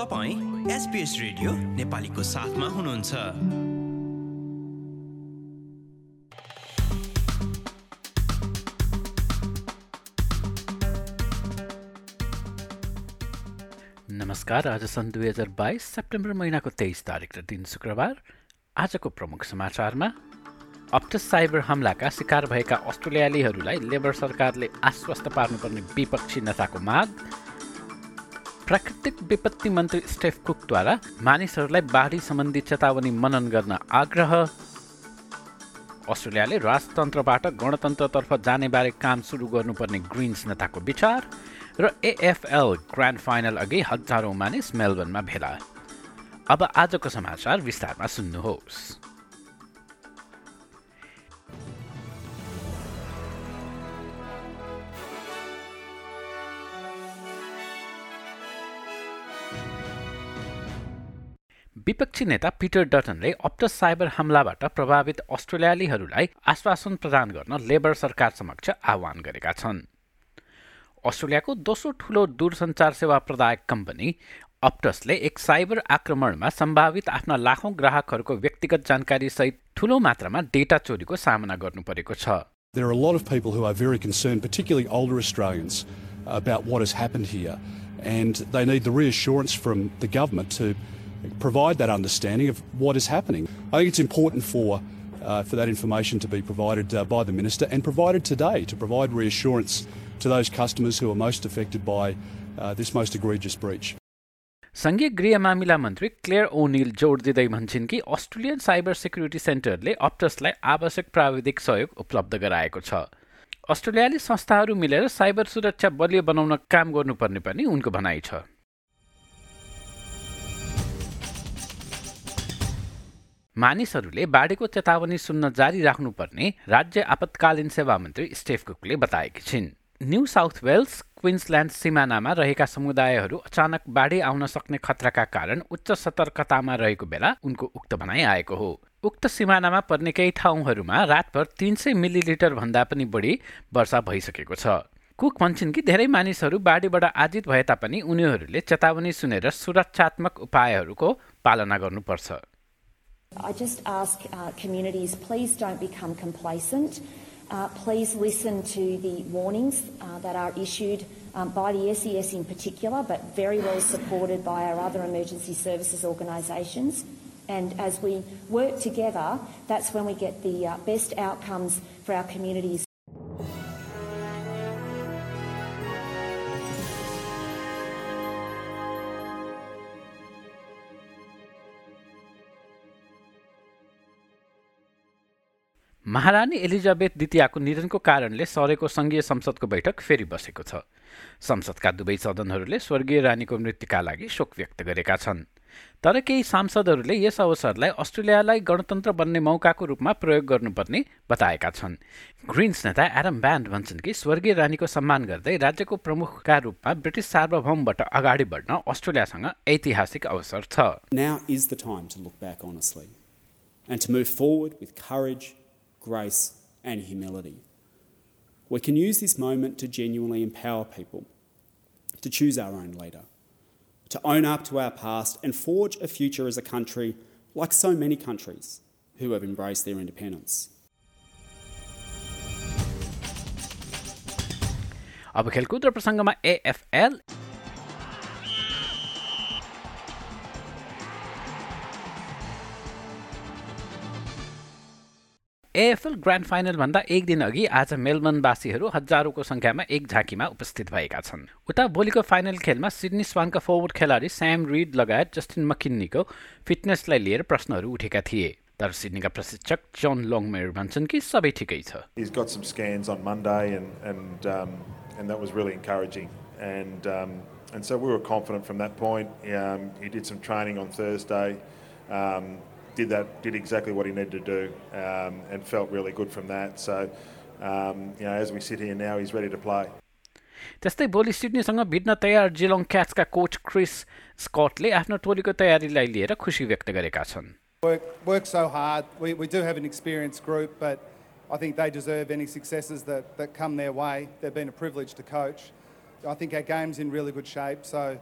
तपाईँ SBS radio नेपालीको साथमा हुनुहुन्छ। नमस्कार आज सन् दुई हजार बाइस सेप्टेम्बर महिनाको तेइस तारिक र दिन शुक्रबार। आजको प्रमुख समाचारमा अप्टस साइबर हमलाका शिकार भएका अस्ट्रेलियालीहरूलाई लेबर सरकारले आश्वस्त पार्नुपर्ने विपक्षी नेताको माग। प्राकृतिक विपत्ति मन्त्री स्टेफ कुकद्वारा मानिसहरूलाई बाढी सम्बन्धी चेतावनी मनन गर्न आग्रह। अस्ट्रेलियाले राजतन्त्रबाट गणतन्त्रतर्फ जानेबारे काम सुरु गर्नुपर्ने ग्रिन्स नेताको विचार र एएफएल ग्रान्ड फाइनल अघि हजारौँ मानिस मेलबर्नमा भेला। अब आजको समाचार विस्तारमा सुन्नुहोस्। विपक्षी नेता पिटर डटनले अप्टस साइबर हमलाबाट प्रभावित अस्ट्रेलियालीहरूलाई आश्वासन प्रदान गर्न लेबर सरकार समक्ष आह्वान गरेका छन् अस्ट्रेलियाको दोस्रो ठूलो दूरसञ्चार सेवा प्रदायक कम्पनी अप्टसले एक साइबर आक्रमणमा सम्भावित आफ्ना लाखौं ग्राहकहरूको व्यक्तिगत जानकारी सहित ठूलो मात्रामा डेटा चोरीको सामना गर्नु परेको छ There are a lot of people who are very concerned, particularly older Australians, about what has happened here. And they need the reassurance from the government to provide that understanding of what is happening. I think it's important for, uh, for that information to be provided uh, by the Minister and provided today to provide reassurance to those customers who are most affected by uh, this most egregious breach. सङ्घीय गृह मामिला मन्त्री clear O'Neill जोड दिँदै भन्छन् कि Australian cyber security सेन्टरले अप्टसलाई आवश्यक प्राविधिक सहयोग उपलब्ध गराएको छ अस्ट्रेलियाली संस्थाहरू मिलेर साइबर सुरक्षा बलियो बनाउन काम गर्नुपर्ने पनि उनको भनाइ छ मानिसहरूले बाढीको चेतावनी सुन्न जारी राख्नुपर्ने राज्य आपतकालीन सेवा मन्त्री स्टेफ कुकले बताएकी छिन्। न्यू साउथ वेल्स क्विन्सल्यान्ड सिमानामा रहेका समुदायहरू अचानक बाढी आउन सक्ने खतराका कारण उच्च सतर्कतामा रहेको बेला उनको उक्त भनाइ आएको हो। उक्त सिमानामा पर्ने केही ठाउँहरूमा रातभर तीन सय मिलिलिटर भन्दा पनि बढी वर्षा भइसकेको छ। कुक भन्छन् कि धेरै मानिसहरू बाढीबाट आजित भए तापनि उनीहरूले चेतावनी सुनेर सुरक्षात्मक उपायहरूको पालना गर्नुपर्छ। I just ask uh, communities, please don't become complacent. Uh, please listen to the warnings uh, that are issued um, by the SES in particular, but very well supported by our other emergency services organisations. And as we work together, that's when we get the uh, best outcomes for our communities. महारानी Elizabeth द्वितीयको निधनको कारणले सरेको सङ्घीय संसदको बैठक फेरि बसेको छ। संसदका दुवै सदनहरूले स्वर्गीय रानीको मृत्युका लागि शोक व्यक्त गरेका छन्। तर केही सांसदहरूले यस अवसरलाई अस्ट्रेलियालाई गणतन्त्र बन्ने मौकाको रूपमा प्रयोग गर्नुपर्ने बताएका छन्। ग्रिन्स नेता एडम ब्यान्ड भन्छन् कि स्वर्गीय रानीको सम्मान गर्दै राज्यको प्रमुखका रूपमा ब्रिटिस सार्वभौमबाट अगाडि बढ्न अस्ट्रेलियासँग ऐतिहासिक अवसर छ। Now is the time to look back honestly and to move forward with courage grace, and humility. We can use this moment to genuinely empower people, to choose our own leader, to own up to our past and forge a future as a country like so many countries who have embraced their independence. अब खेलकुद र प्रसङ्गमा AFL AFL grand फाइनलभन्दा एक दिन अघि आज मेलबर्नवासीहरू हजारौँको सङ्ख्यामा एक झाँकीमा उपस्थित भएका छन् उता भोलिको फाइनल खेलमा सिडनी स्वाङका फरवर्ड खेलाडी स्याम रिड लगायत जस्टिन मकिन्नीको फिटनेसलाई लिएर प्रश्नहरू उठेका थिए तर सिडनीका प्रशिक्षक जन लङमेयर भन्छन् कि सबै ठिकै छ and so we were confident from that point. Um, he did some training on Thursday. Um, did that, did exactly what he needed to do, um, and felt really good from that. So, um, you know, as we sit here now, he's ready to play. त्यस्तै भोलि सिडनीसँग भिड्न तयार Geelong क्याट्सका coach Chris स्कटले आफ्नो टोलीको तयारीलाई लिएर खुसी व्यक्त गरेका छन् Work, work so hard. We, we do have an experienced group, but I think they deserve any successes that, that come their way. They've been a privilege to coach. I think our game's in really good shape, so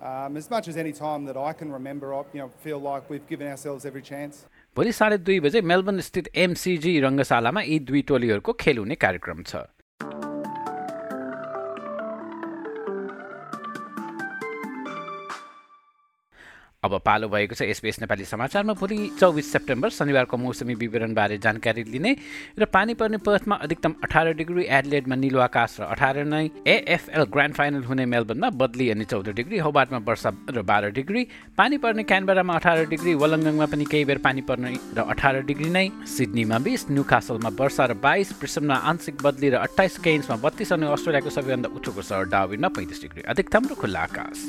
Um, as much as any time that I can remember, I you know, feel like we've given ourselves every chance. भोलि साढे दुई बजे Melbourne स्थित एमसिजी रङ्गशालामा यी दुई टोलीहरूको खेल हुने कार्यक्रम छ अब पालो भएको छ एसपिएस नेपाली समाचारमा। भोलि चौबिस सेप्टेम्बर शनिबारको मौसमी विवरणबारे जानकारी लिने र पानी पर्ने पथमा अधिकतम अठार डिग्री एडलेडमा निलो आकाश र अठार नै। एएफएल ग्रान्ड फाइनल हुने मेलबर्नमा बदली अनि चौध डिग्री हौबाटमा वर्षा र बाह्र डिग्री। पानी पर्ने क्यानबरामा अठार डिग्री वलङ्गङमा पनि केही बेर पानी पर्ने र अठार डिग्री नै। सिडनीमा बिस न्युकासलमा वर्षा र बाइस प्रिसममा आंशिक बदली र अठाइस केन्समा बत्तीस अनि अस्ट्रेलियाको सबैभन्दा उठोको सहर डाविनमा पैँतिस डिग्री अधिकतम र खुल्ला आकाश।